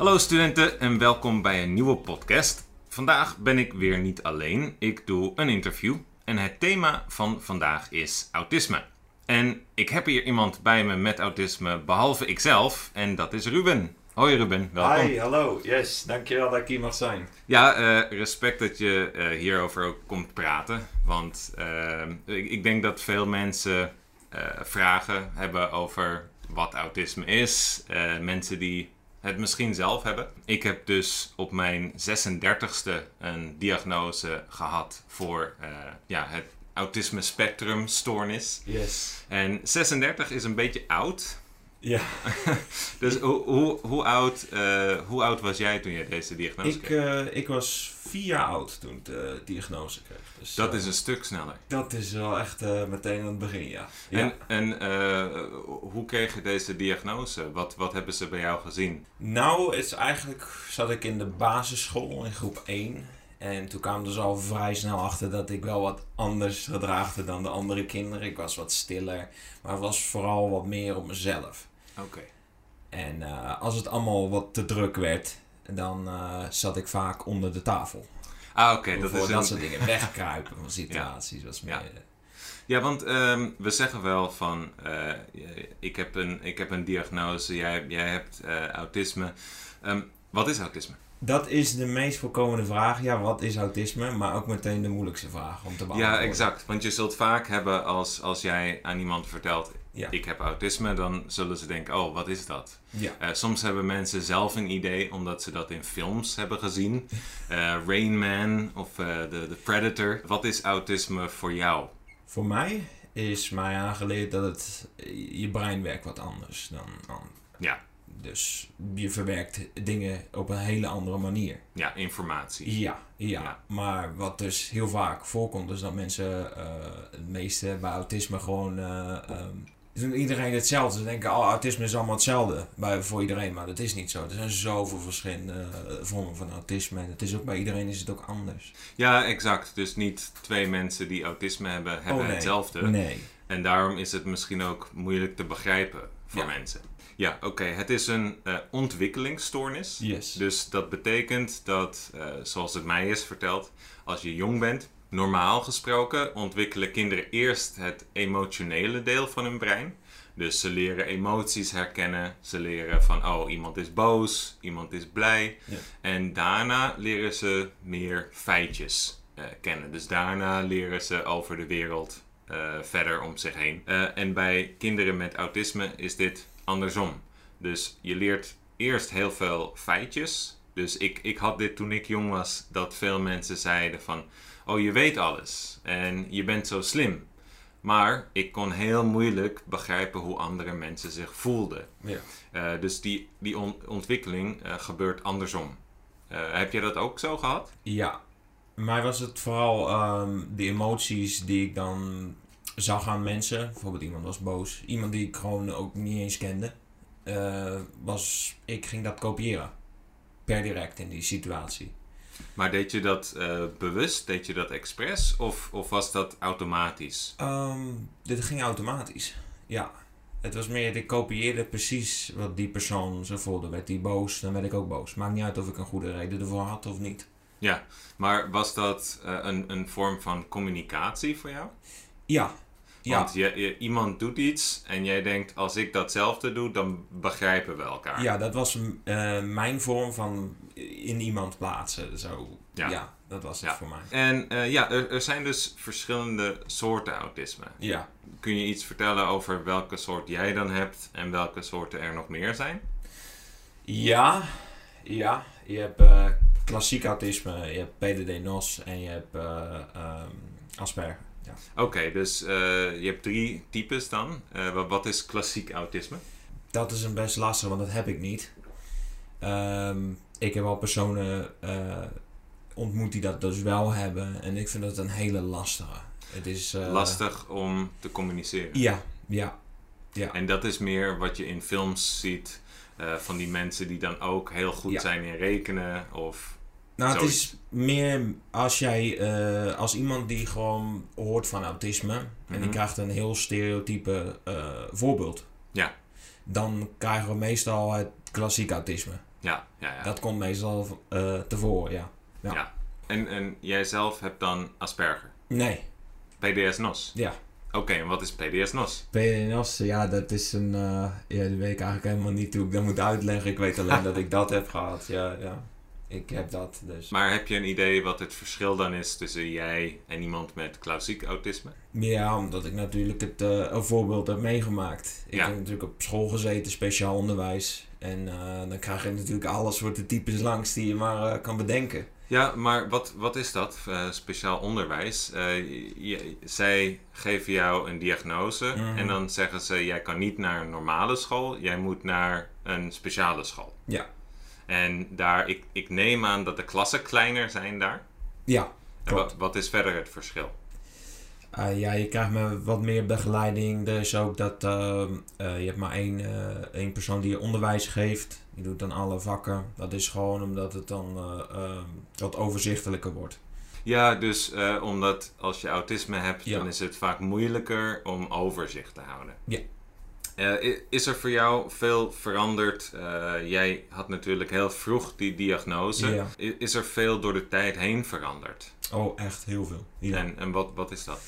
Hallo studenten en welkom bij een nieuwe podcast. Vandaag ben ik weer niet alleen. Ik doe een interview en het thema van vandaag is autisme. En ik heb hier iemand bij me met autisme behalve ikzelf en dat is Ruben. Hoi Ruben, welkom. Hi, hallo. Yes, dankjewel dat ik hier mag zijn. Ja, eh, respect dat je eh, hierover ook komt praten. Want eh, ik, ik denk dat veel mensen vragen hebben over wat autisme is. Mensen die het misschien zelf hebben. Ik heb dus op mijn 36e een diagnose gehad voor eh, ja, het autisme spectrum stoornis. Yes. En 36 is een beetje oud. Ja, Dus hoe, hoe, hoe, oud, eh, hoe oud was jij toen jij deze diagnose ik, kreeg? eh, ik was vier jaar oud toen ik de diagnose kreeg. Dus, Dat eh, is een stuk sneller. dat is wel echt meteen aan het begin, ja. ja. En, en hoe kreeg je deze diagnose? Wat, wat hebben ze bij jou gezien? Nou, het is eigenlijk zat ik in de basisschool in groep 1. En toen kwamen dus al vrij snel achter dat ik wel wat anders gedraagde dan de andere kinderen. Ik was wat stiller, maar was vooral wat meer op mezelf. Oké. En eh, als het allemaal wat te druk werd, dan eh, zat ik vaak onder de tafel. Ah, oké. Voor dat is dat een... soort dingen. Wegkruipen van situaties. Was meer, Ja. Ja, want ehm, we zeggen wel van... eh, ik, heb een, ik heb een diagnose, jij, jij hebt eh, autisme. Ehm, wat is autisme? Dat is de meest voorkomende vraag. Ja, wat is autisme? Maar ook meteen de moeilijkste vraag om te beantwoorden. Ja, exact. Want je zult vaak hebben als, als jij aan iemand vertelt... Ja. ik heb autisme, dan zullen ze denken... oh, wat is dat? Ja. Eh, soms hebben mensen zelf een idee omdat ze dat in films hebben gezien. Eh, Rain Man of eh, The, The Predator. Wat is autisme voor jou? Voor mij is mij aangeleerd dat het, je brein werkt wat anders dan, dan. Ja. Dus je verwerkt dingen op een hele andere manier. Ja, informatie. Ja, ja. Ja. Maar wat dus heel vaak voorkomt, is dat mensen het meeste bij autisme gewoon. eh, ehm, iedereen hetzelfde. Ze denken, oh, autisme is allemaal hetzelfde bij, voor iedereen. Maar dat is niet zo. Er zijn zoveel verschillende eh, vormen van autisme. En het is ook bij iedereen is het ook anders. Ja, exact. Dus niet twee mensen die autisme hebben, hebben Oh, nee. hetzelfde. Nee. En daarom is het misschien ook moeilijk te begrijpen voor Ja. mensen. Ja, oké. Het is een eh, ontwikkelingsstoornis. Yes. Dus dat betekent dat, eh, zoals het mij is verteld, als je jong bent, normaal gesproken ontwikkelen kinderen eerst het emotionele deel van hun brein. Dus ze leren emoties herkennen. Ze leren van, oh, iemand is boos, iemand is blij. Ja. En daarna leren ze meer feitjes eh, kennen. Dus daarna leren ze over de wereld eh, verder om zich heen. Eh, en bij kinderen met autisme is dit andersom. Dus je leert eerst heel veel feitjes. Dus ik, ik had dit toen ik jong was, dat veel mensen zeiden van... Oh, je weet alles en je bent zo slim. Maar ik kon heel moeilijk begrijpen hoe andere mensen zich voelden. Ja. Eh, dus die, die on- ontwikkeling eh, gebeurt andersom. Eh, heb je dat ook zo gehad? Ja, mij was het vooral ehm, de emoties die ik dan zag aan mensen. Bijvoorbeeld iemand was boos. Iemand die ik gewoon ook niet eens kende. was, ik ging dat kopiëren. Per direct in die situatie. Maar deed je dat eh, bewust? Deed je dat expres? Of, of was dat automatisch? Ehm, dit ging automatisch. Ja. Het was meer, ik kopieerde precies wat die persoon zo voelde. Werd die boos, dan werd ik ook boos. Maakt niet uit of ik een goede reden ervoor had of niet. Ja, maar was dat eh, een, een vorm van communicatie voor jou? Ja. Ja. Want je, je- iemand doet iets en jij denkt, als ik datzelfde doe, dan begrijpen we elkaar. Ja, dat was eh, mijn vorm van in iemand plaatsen. Zo. Ja. Ja, dat was het Ja. voor mij. En eh, ja, er, er zijn dus verschillende soorten autisme. Ja. Kun je iets vertellen over welke soort jij dan hebt en welke soorten er nog meer zijn? Ja, ja. Je hebt eh, klassiek autisme, je hebt PDD-NOS en je hebt ehm, Asperger. Ja. Oké, dus eh, je hebt drie types dan. Eh, wat, is klassiek autisme? Dat is een best lastig, want dat heb ik niet. Ehm, ik heb al personen eh, ontmoet die dat dus wel hebben. En ik vind dat een hele lastige. Het is... Lastig om te communiceren. Ja, ja. En dat is meer wat je in films ziet van die mensen die dan ook heel goed Ja. zijn in rekenen of... Nou, het Zoiets. is meer als jij, eh, als iemand die gewoon hoort van autisme en Mhm. die krijgt een heel stereotype eh, voorbeeld. Ja. Dan krijgen we meestal het klassiek autisme. Ja, ja, ja. Dat komt meestal eh tevoren, ja. Ja. Ja. En, en jij zelf hebt dan Asperger. Nee, PDS-NOS. ja. Oké, en wat is PDS-NOS? PNS, ja, dat is een... ja, dat weet ik eigenlijk helemaal niet hoe ik dat moet uitleggen. Ik weet alleen dat ik dat heb gehad. Ja, ja. Ik heb dat, dus... Maar heb je een idee wat het verschil dan is tussen jij en iemand met klassiek autisme? Ja, omdat ik natuurlijk het eh, een voorbeeld heb meegemaakt. Ik Ja. heb natuurlijk op school gezeten, speciaal onderwijs. En eh, dan krijg je natuurlijk alle soorten types langs die je maar eh, kan bedenken. Ja, maar wat, wat is dat, eh, speciaal onderwijs? Eh, je- zij geven jou een diagnose Mhm. en dan zeggen ze: jij kan niet naar een normale school, jij moet naar een speciale school. Ja. En daar, ik, ik neem aan dat de klassen kleiner zijn daar. Ja, En wat, wat is verder het verschil? Eh, ja, je krijgt maar wat meer begeleiding. Er is ook dat eh, eh, je hebt maar één, eh, één persoon die je onderwijs geeft. Die doet dan alle vakken. Dat is gewoon omdat het dan eh, eh, wat overzichtelijker wordt. Ja, dus omdat als je autisme hebt, Ja. dan is het vaak moeilijker om overzicht te houden. Ja. Is er voor jou veel veranderd? Eh, jij had natuurlijk heel vroeg die diagnose. Ja. Is er veel door de tijd heen veranderd? Oh, echt heel veel. Ja. En, en wat, wat is dat?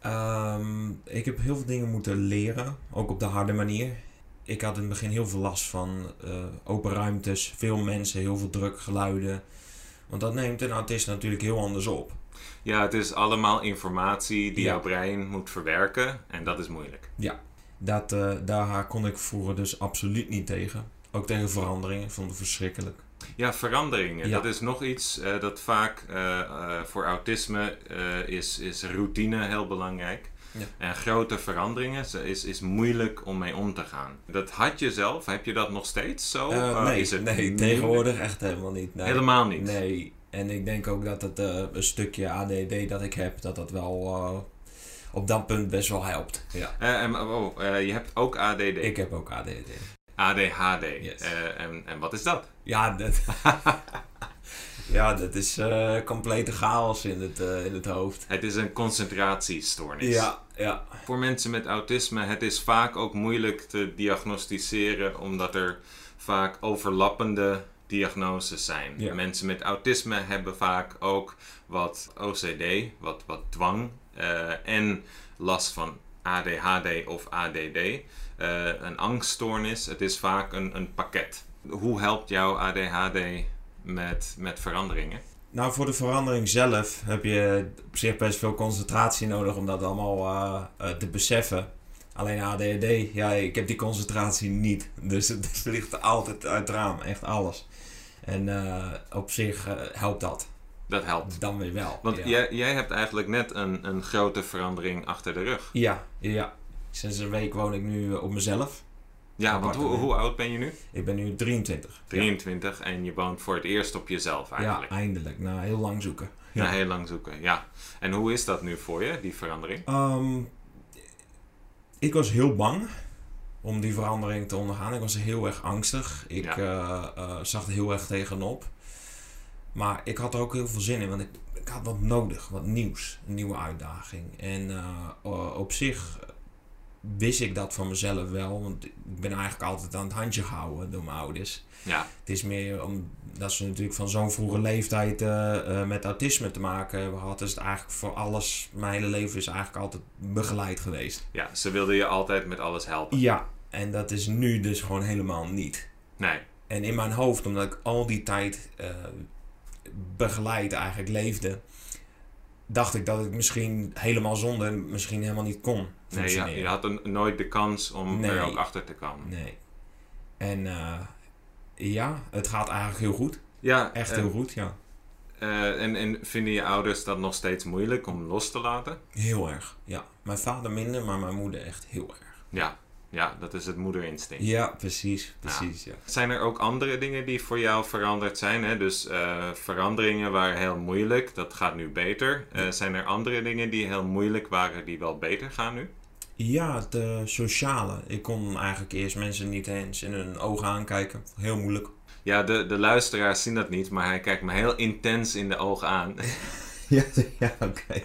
Ehm, ik heb heel veel dingen moeten leren, ook op de harde manier. Ik had in het begin heel veel last van eh, open ruimtes, veel mensen, heel veel druk, geluiden. Want dat neemt een autist natuurlijk heel anders op. Ja, het is allemaal informatie die Ja. jouw brein moet verwerken en dat is moeilijk. Dat, eh, daar kon ik vroeger dus absoluut niet tegen. Ook tegen veranderingen, ik vond het verschrikkelijk. Ja, veranderingen. Ja. Dat is nog iets eh, dat vaak eh, voor autisme is, is routine heel belangrijk. Ja. En grote veranderingen is, is moeilijk om mee om te gaan. Dat had je zelf, heb je dat nog steeds zo? Nee, is het nee tegenwoordig echt helemaal niet. Nee. Helemaal niet. Nee, en ik denk ook dat het een stukje ADD dat ik heb, dat dat wel op dat punt best wel helpt. Ja. Eh, en, oh, eh, je hebt ook ADD, Ik heb ook ADD. ADHD. Yes. Eh, en, en wat is dat? Ja, dat, ja, dat is eh, complete chaos in het, in het hoofd. Het is een concentratiestoornis. Ja, ja. Voor mensen met autisme, het is vaak ook moeilijk te diagnosticeren omdat er vaak overlappende diagnoses zijn. Ja. Mensen met autisme hebben vaak ook wat OCD, wat, wat dwang en last van ADHD of ADD. eh, een angststoornis, het is vaak een, een pakket. Hoe helpt jouw ADHD met, met veranderingen? Nou, voor de verandering zelf heb je op zich best veel concentratie nodig om dat allemaal eh, eh, te beseffen. Alleen ADHD, ja, ik heb die concentratie niet. Dus het vliegt altijd uit het raam, echt alles. En eh, op zich eh, helpt dat. Dat helpt. Dan weer wel. Want ja. jij, jij hebt eigenlijk net een, een grote verandering achter de rug. Ja, ja. Sinds een week woon ik nu eh, op mezelf. Ja, want hoe, hoe oud ben je nu? Ik ben nu 23. 23 en je woont voor het eerst op jezelf Ja, eigenlijk. ja eindelijk. Na heel lang zoeken. Na heel lang zoeken, ja. En hoe is dat nu voor je, die verandering? Ehm, ik was heel bang om die verandering te ondergaan. Ik was heel erg angstig. Ik Ja. eh, eh, zag er heel erg tegenop. Maar ik had er ook heel veel zin in, want ik, ik had wat nodig, wat nieuws, een nieuwe uitdaging. En eh, eh, op zich wist ik dat van mezelf wel, want ik ben eigenlijk altijd aan het handje gehouden door mijn ouders. Ja, Het is meer omdat ze natuurlijk van zo'n vroege leeftijd eh, met autisme te maken hebben gehad. Is het eigenlijk voor alles, mijn hele leven is eigenlijk altijd begeleid geweest. ja, ze wilden je altijd met alles helpen. Ja, en dat is nu dus gewoon helemaal niet. Nee, En in mijn hoofd, omdat ik al die tijd begeleid eigenlijk leefde, dacht ik dat ik misschien helemaal zonder misschien helemaal niet kon nee je, functioneren. je had een, nooit de kans om Nee. er ook achter te komen. Nee. En eh, ja, het gaat eigenlijk heel goed. Ja, Echt eh, heel goed, ja. eh, en, en vinden je ouders dat nog steeds moeilijk om los te laten? Heel erg, ja. Mijn vader minder, maar mijn moeder echt heel erg. Ja, ja dat is het moederinstinct. Ja, precies, precies, ja. Zijn er ook andere dingen die voor jou veranderd zijn? Hè? Dus eh, veranderingen waren heel moeilijk, dat gaat nu beter. Eh, zijn er andere dingen die heel moeilijk waren, die wel beter gaan nu? Ja, het sociale. Ik kon eigenlijk eerst mensen niet eens in hun ogen aankijken. Heel moeilijk. Ja, de, de luisteraars zien dat niet, maar hij kijkt me heel intens in de ogen aan. Ja, ja oké.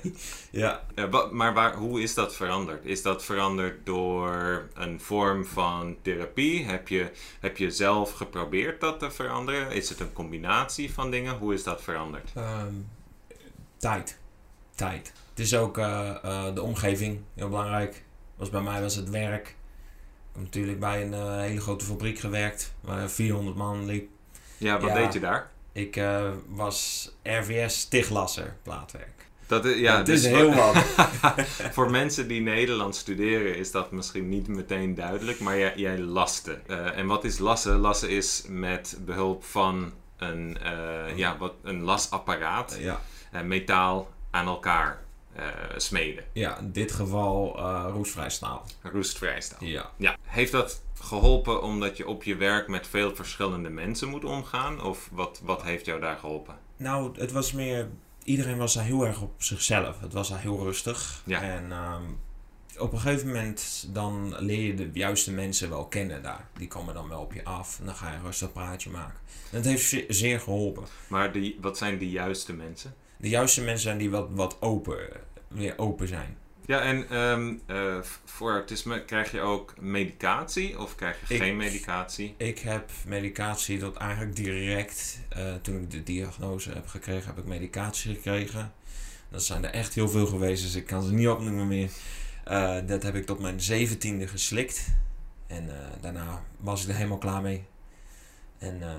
Ja. Maar waar, hoe is dat veranderd? Is dat veranderd door een vorm van therapie? Heb je, heb je zelf geprobeerd dat te veranderen? Is het een combinatie van dingen? Hoe is dat veranderd? Ehm, tijd. Tijd. Het is ook eh, eh, de omgeving heel belangrijk. Was bij mij was het werk. Ik heb natuurlijk bij een eh, hele grote fabriek gewerkt waar 400 man liep. Ja, wat Ja. deed je daar? Ik eh, was RVS stichtlasser plaatwerk. Dat is, ja, het dus is heel wat. Voor mensen die Nederlands studeren is dat misschien niet meteen duidelijk, maar jij, jij laste. Eh, en wat is lassen? Lassen is met behulp van een, eh, ja, wat, een lasapparaat ja. metaal aan elkaar smeden. ja, in dit geval roestvrij staal. Roestvrij staal. Ja. Ja. Heeft dat geholpen omdat je op je werk met veel verschillende mensen moet omgaan? Of wat, wat heeft jou daar geholpen? Nou, het was meer... Iedereen was daar heel erg op zichzelf. Het was daar heel rustig. Ja. En ehm, op een gegeven moment dan leer je de juiste mensen wel kennen daar. Die komen dan wel op je af. En dan ga je een rustig praatje maken. En het heeft ze- zeer geholpen. Maar die, wat zijn de juiste mensen? De juiste mensen zijn die wat, wat open, weer open zijn. Ja, en ehm, eh, voor autisme krijg je ook medicatie of krijg je Ik- geen medicatie? Ik heb medicatie dat eigenlijk direct, eh, toen ik de diagnose heb gekregen, heb ik medicatie gekregen. Dat zijn er echt heel veel geweest, dus ik kan ze niet opnoemen meer. Eh, dat heb ik tot mijn zeventiende geslikt. En daarna was ik er helemaal klaar mee. En eh,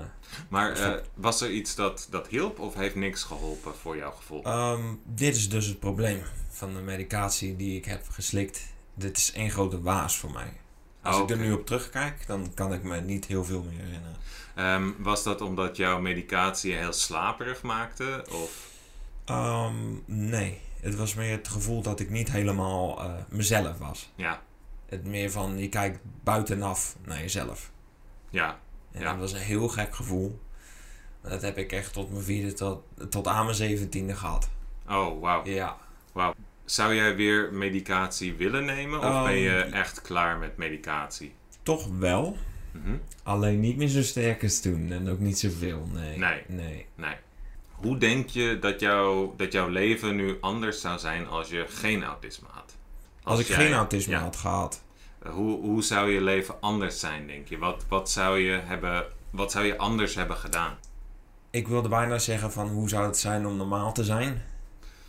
Maar Stop. eh, was er iets dat, dat hielp of heeft niks geholpen voor jouw gevoel? ehm, dit is dus het probleem van de medicatie die ik heb geslikt. Dit is één grote waas voor mij. Als Oh, ik er nu op terugkijk, dan kan ik me niet heel veel meer herinneren. Ehm, was dat omdat jouw medicatie heel slaperig maakte? Of Ehm, nee, het was meer het gevoel dat ik niet helemaal eh, mezelf was. ja, Het meer van, je kijkt buitenaf naar jezelf. ja, En Ja. dat was een heel gek gevoel. Dat heb ik echt tot mijn vierde, tot, tot aan mijn zeventiende gehad. oh wauw. Ja. Zou jij weer medicatie willen nemen of ben je Ehm, echt klaar met medicatie? Toch wel. Mhm. Alleen niet meer zo sterk als toen. En ook niet zoveel. Nee. Nee. Nee. Nee. Hoe denk je dat, jou, dat jouw leven nu anders zou zijn als je geen autisme had? Als, ik jij- geen autisme ja. had gehad. Hoe, hoe zou je leven anders zijn, denk je? Wat, wat, zou je hebben, wat zou je anders hebben gedaan? Ik wilde bijna zeggen van, hoe zou het zijn om normaal te zijn?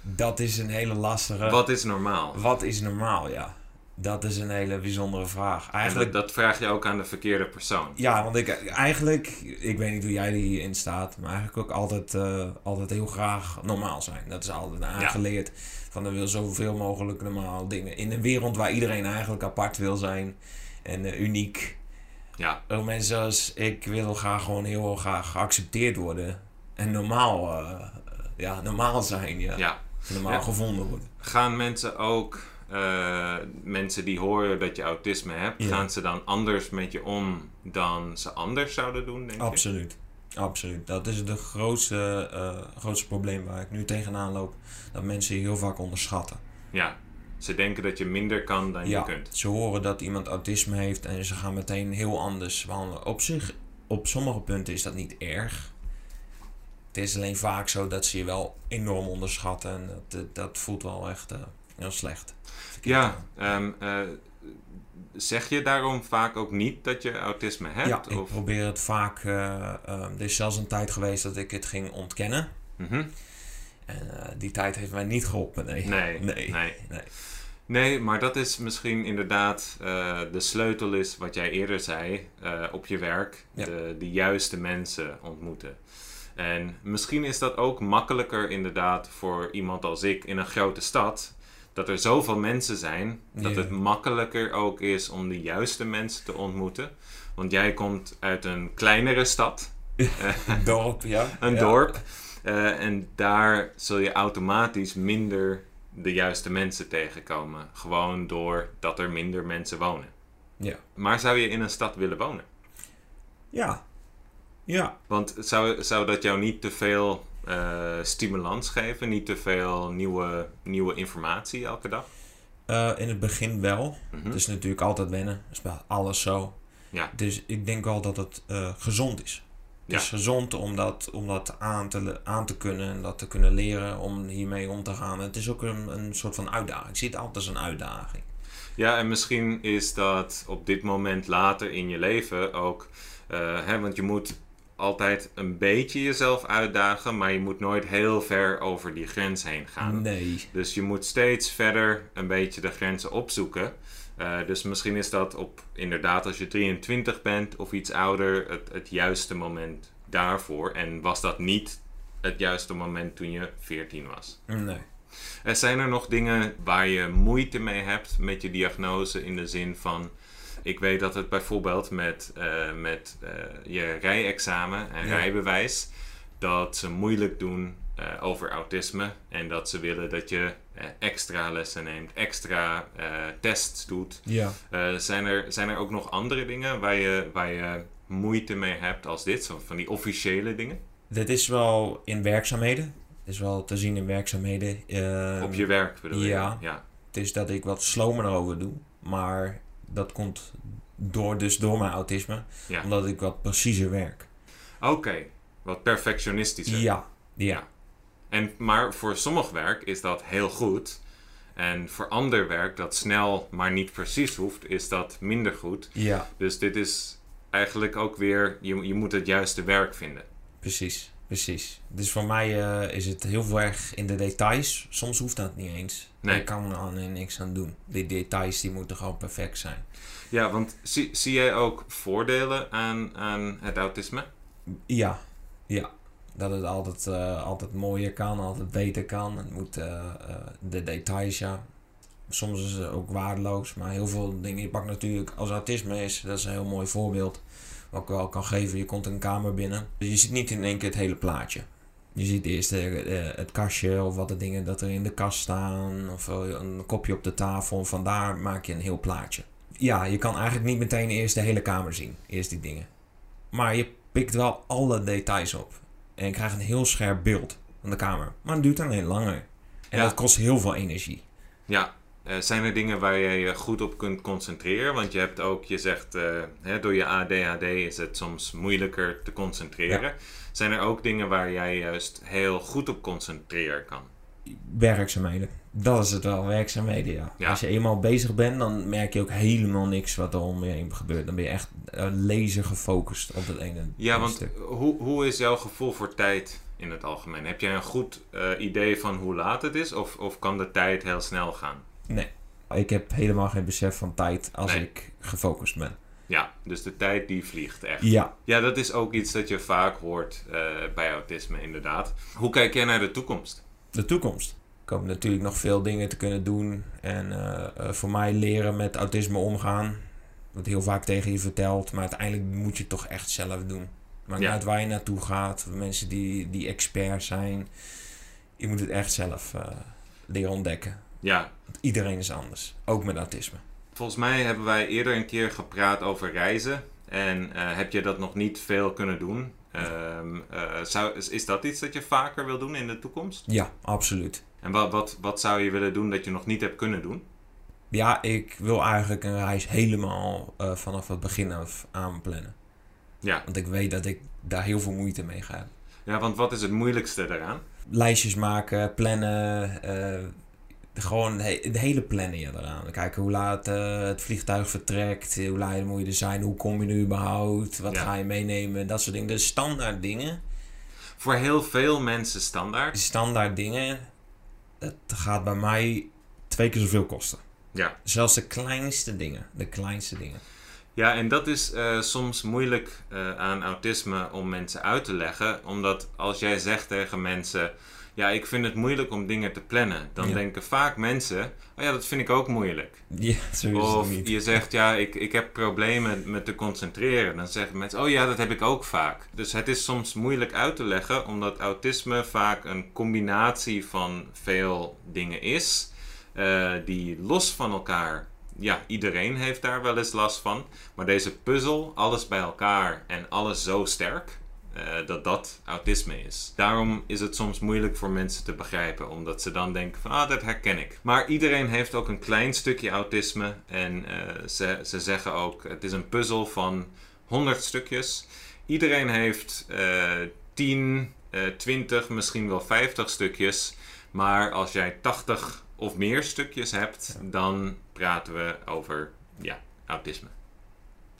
Dat is een hele lastige... Wat is normaal? Wat is normaal, ja? Dat is een hele bijzondere vraag. En Eigenlijk, dat, dat vraag je ook aan de verkeerde persoon. ja, want ik eigenlijk, ik weet niet hoe jij hierin staat, maar eigenlijk ook altijd, eh, altijd heel graag normaal zijn. Dat is altijd aangeleerd. Van er wil zoveel mogelijk normaal dingen. In een wereld waar iedereen eigenlijk apart wil zijn en eh, uniek. Ja, Ook mensen zoals ik wil graag gewoon heel graag geaccepteerd worden. En normaal, eh, ja, normaal zijn, ja. ja. Normaal Ja. gevonden worden. Gaan mensen ook, eh, mensen die horen dat je autisme hebt, Ja. gaan ze dan anders met je om dan ze anders zouden doen, denk? Absoluut. Absoluut. Dat is het grootste, eh, grootste probleem waar ik nu tegenaan loop. Dat mensen je heel vaak onderschatten. Ja, ze denken dat je minder kan dan ja, je kunt. ze horen dat iemand autisme heeft en ze gaan meteen heel anders behandelen. Op zich, op sommige punten is dat niet erg. Het is alleen vaak zo dat ze je wel enorm onderschatten. En dat, dat, dat voelt wel echt eh, heel slecht. Ja, ehm, eh, zeg je daarom vaak ook niet dat je autisme hebt? Ja, ik of? probeer het vaak. eh, eh, er is zelfs een tijd geweest dat ik het ging ontkennen. Mhm. En eh, die tijd heeft mij niet geholpen. Nee. Nee, Nee. nee. Nee. Nee, maar dat is misschien inderdaad de sleutel is wat jij eerder zei op je werk. Ja. De, de juiste mensen ontmoeten. En misschien is dat ook makkelijker inderdaad voor iemand als ik in een grote stad. Dat er zoveel mensen zijn, dat het makkelijker ook is om de juiste mensen te ontmoeten. Want jij komt uit een kleinere stad, Een dorp, ja. een Ja. dorp. eh, en daar zul je automatisch minder de juiste mensen tegenkomen. Gewoon doordat er minder mensen wonen. Ja. Maar zou je in een stad willen wonen? Ja. Ja. Want zou, zou dat jou niet te veel eh, stimulans geven? Niet te veel nieuwe, nieuwe informatie elke dag? Eh, in het begin wel. Mhm. Het is natuurlijk altijd wennen. Dat is bij alles zo. Ja. Dus ik denk wel dat het eh, gezond is. Het is gezond om dat, om dat aan, te, aan te kunnen en dat te kunnen leren om hiermee om te gaan. Het is ook een, een soort van uitdaging. Ik zie het altijd als een uitdaging. Ja, en misschien is dat op dit moment later in je leven ook. eh, hè, want je moet altijd een beetje jezelf uitdagen, maar je moet nooit heel ver over die grens heen gaan. Nee. Dus je moet steeds verder een beetje de grenzen opzoeken. Eh, dus misschien is dat op inderdaad als je 23 bent of iets ouder het, het juiste moment daarvoor. En was dat niet het juiste moment toen je 14 was? Nee. Er zijn er nog dingen waar je moeite mee hebt met je diagnose in de zin van. Ik weet dat het bijvoorbeeld met, eh, met eh, je rijexamen en Ja. rijbewijs, dat ze moeilijk doen eh, over autisme en dat ze willen dat je extra lessen neemt, extra tests doet. Ja. Zijn, er, zijn er ook nog andere dingen waar je, waar je moeite mee hebt als dit, zo van die officiële dingen? Dit is wel in werkzaamheden. Het is wel te zien in werkzaamheden. Op je werk bedoel je? ja. ja. Het is dat ik wat slomer erover doe. Maar dat komt door, dus door mijn autisme. Ja. Omdat ik wat preciezer werk. Oké, wat perfectionistischer. Ja. Ja. En, maar voor sommig werk is dat heel goed. En voor ander werk dat snel maar niet precies hoeft, is dat minder goed. Ja. Dus dit is eigenlijk ook weer, je, je moet het juiste werk vinden. Precies. Precies. Dus voor mij eh, is het heel veel erg in de details. Soms hoeft dat niet eens. Nee. Ik kan er aan niks aan doen. Die details die moeten gewoon perfect zijn. Ja, want zie, zie jij ook voordelen aan, aan het autisme? Ja, ja. Dat het altijd, eh, altijd mooier kan, altijd beter kan. Het moet eh, de details, ja. Soms is het ook waardeloos, maar heel veel dingen. Je pakt natuurlijk, als autisme is, dat is een heel mooi voorbeeld. Wat ik wel kan geven. Je komt een kamer binnen. Dus je ziet niet in één keer het hele plaatje. Je ziet eerst eh, eh, het kastje of wat de dingen dat er in de kast staan. Of eh, een kopje op de tafel. Vandaar maak je een heel plaatje. Ja, je kan eigenlijk niet meteen eerst de hele kamer zien. Eerst die dingen. Maar je pikt wel alle details op. En je krijgt een heel scherp beeld van de kamer. Maar het duurt alleen langer. En Ja. dat kost heel veel energie. Ja, eh, zijn er dingen waar je je goed op kunt concentreren? Want je hebt ook, je zegt, eh, hè, door je ADHD is het soms moeilijker te concentreren. Zijn er ook dingen waar jij juist heel goed op concentreren kan? Werkzaamheden. Dat is het wel, werkzaamheden, ja. Ja. Als je eenmaal bezig bent, dan merk je ook helemaal niks wat er om je heen gebeurt. Dan ben je echt eh, laser gefocust op het ene Ja, want stuk. hoe, hoe is jouw gevoel voor tijd in het algemeen? Heb jij een goed idee van hoe laat het is? Of, of kan de tijd heel snel gaan? Nee, ik heb helemaal geen besef van tijd als Nee. ik gefocust ben. Ja, dus de tijd die vliegt echt. Ja, Ja, dat is ook iets dat je vaak hoort eh, bij autisme, inderdaad. Hoe kijk jij naar de toekomst? de toekomst. Ik hoop natuurlijk nog veel dingen te kunnen doen. En eh, eh, voor mij leren met autisme omgaan. Wat heel vaak tegen je vertelt. Maar uiteindelijk moet je het toch echt zelf doen. Maakt niet Ja. uit waar je naartoe gaat. Mensen die, die expert zijn. Je moet het echt zelf leren ontdekken. Ja, Want iedereen is anders. Ook met autisme. volgens mij hebben wij eerder een keer gepraat over reizen. En eh, heb je dat nog niet veel kunnen doen? Ehm, eh, zou, is, is dat iets dat je vaker wil doen in de toekomst? Ja, absoluut. En wat, wat, wat zou je willen doen dat je nog niet hebt kunnen doen? Ja, ik wil eigenlijk een reis helemaal eh, vanaf het begin af aan plannen. Ja. Want ik weet dat ik daar heel veel moeite mee ga hebben. ja, want wat is het moeilijkste daaraan? lijstjes maken, plannen. Gewoon de, he- de hele plannen eraan. Kijken hoe laat eh, het vliegtuig vertrekt, hoe laat moet je er zijn, hoe kom je er überhaupt, wat Ja. ga je meenemen, dat soort dingen. De standaard dingen, Voor heel veel mensen standaard. standaard dingen, dat gaat bij mij twee keer zoveel kosten. Ja. Zelfs de kleinste dingen, de kleinste dingen. Ja, en dat is eh, soms moeilijk eh, aan autisme om mensen uit te leggen. Omdat als jij zegt tegen mensen: Ja, ik vind het moeilijk om dingen te plannen. Dan Ja. denken vaak mensen: Oh ja, dat vind ik ook moeilijk. Ja, Of niet. je zegt: Ja, ik, ik heb problemen met te concentreren. Dan zeggen mensen: Oh ja, dat heb ik ook vaak. Dus het is soms moeilijk uit te leggen, omdat autisme vaak een combinatie van veel dingen is. eh, die los van elkaar ja, iedereen heeft daar wel eens last van. Maar deze puzzel, alles bij elkaar en alles zo sterk, eh, dat dat autisme is. Daarom is het soms moeilijk voor mensen te begrijpen, omdat ze dan denken van, ah, dat herken ik. Maar iedereen heeft ook een klein stukje autisme en eh, ze, ze zeggen ook, het is een puzzel van 100 stukjes. iedereen heeft uh, 10, uh, 20, misschien wel 50 stukjes. Maar als jij 80 of meer stukjes hebt, dan praten we over ja, autisme.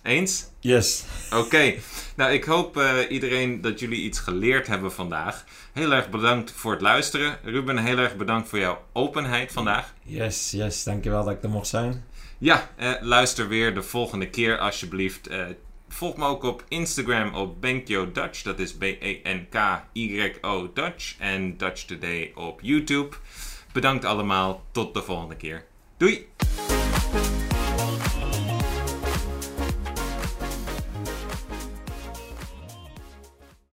Eens? Yes. Oké. Nou, ik hoop uh, iedereen dat jullie iets geleerd hebben vandaag. Heel erg bedankt voor het luisteren. Ruben, heel erg bedankt voor jouw openheid vandaag. Yes, yes. Dankjewel dat ik er mocht zijn. Ja, uh, luister weer de volgende keer alsjeblieft. Uh, volg me ook op Instagram op Benkyo Dutch. Dat is B-E-N-K-Y-O Dutch. En Dutch Today op YouTube. Bedankt allemaal. Tot de volgende keer. Doei!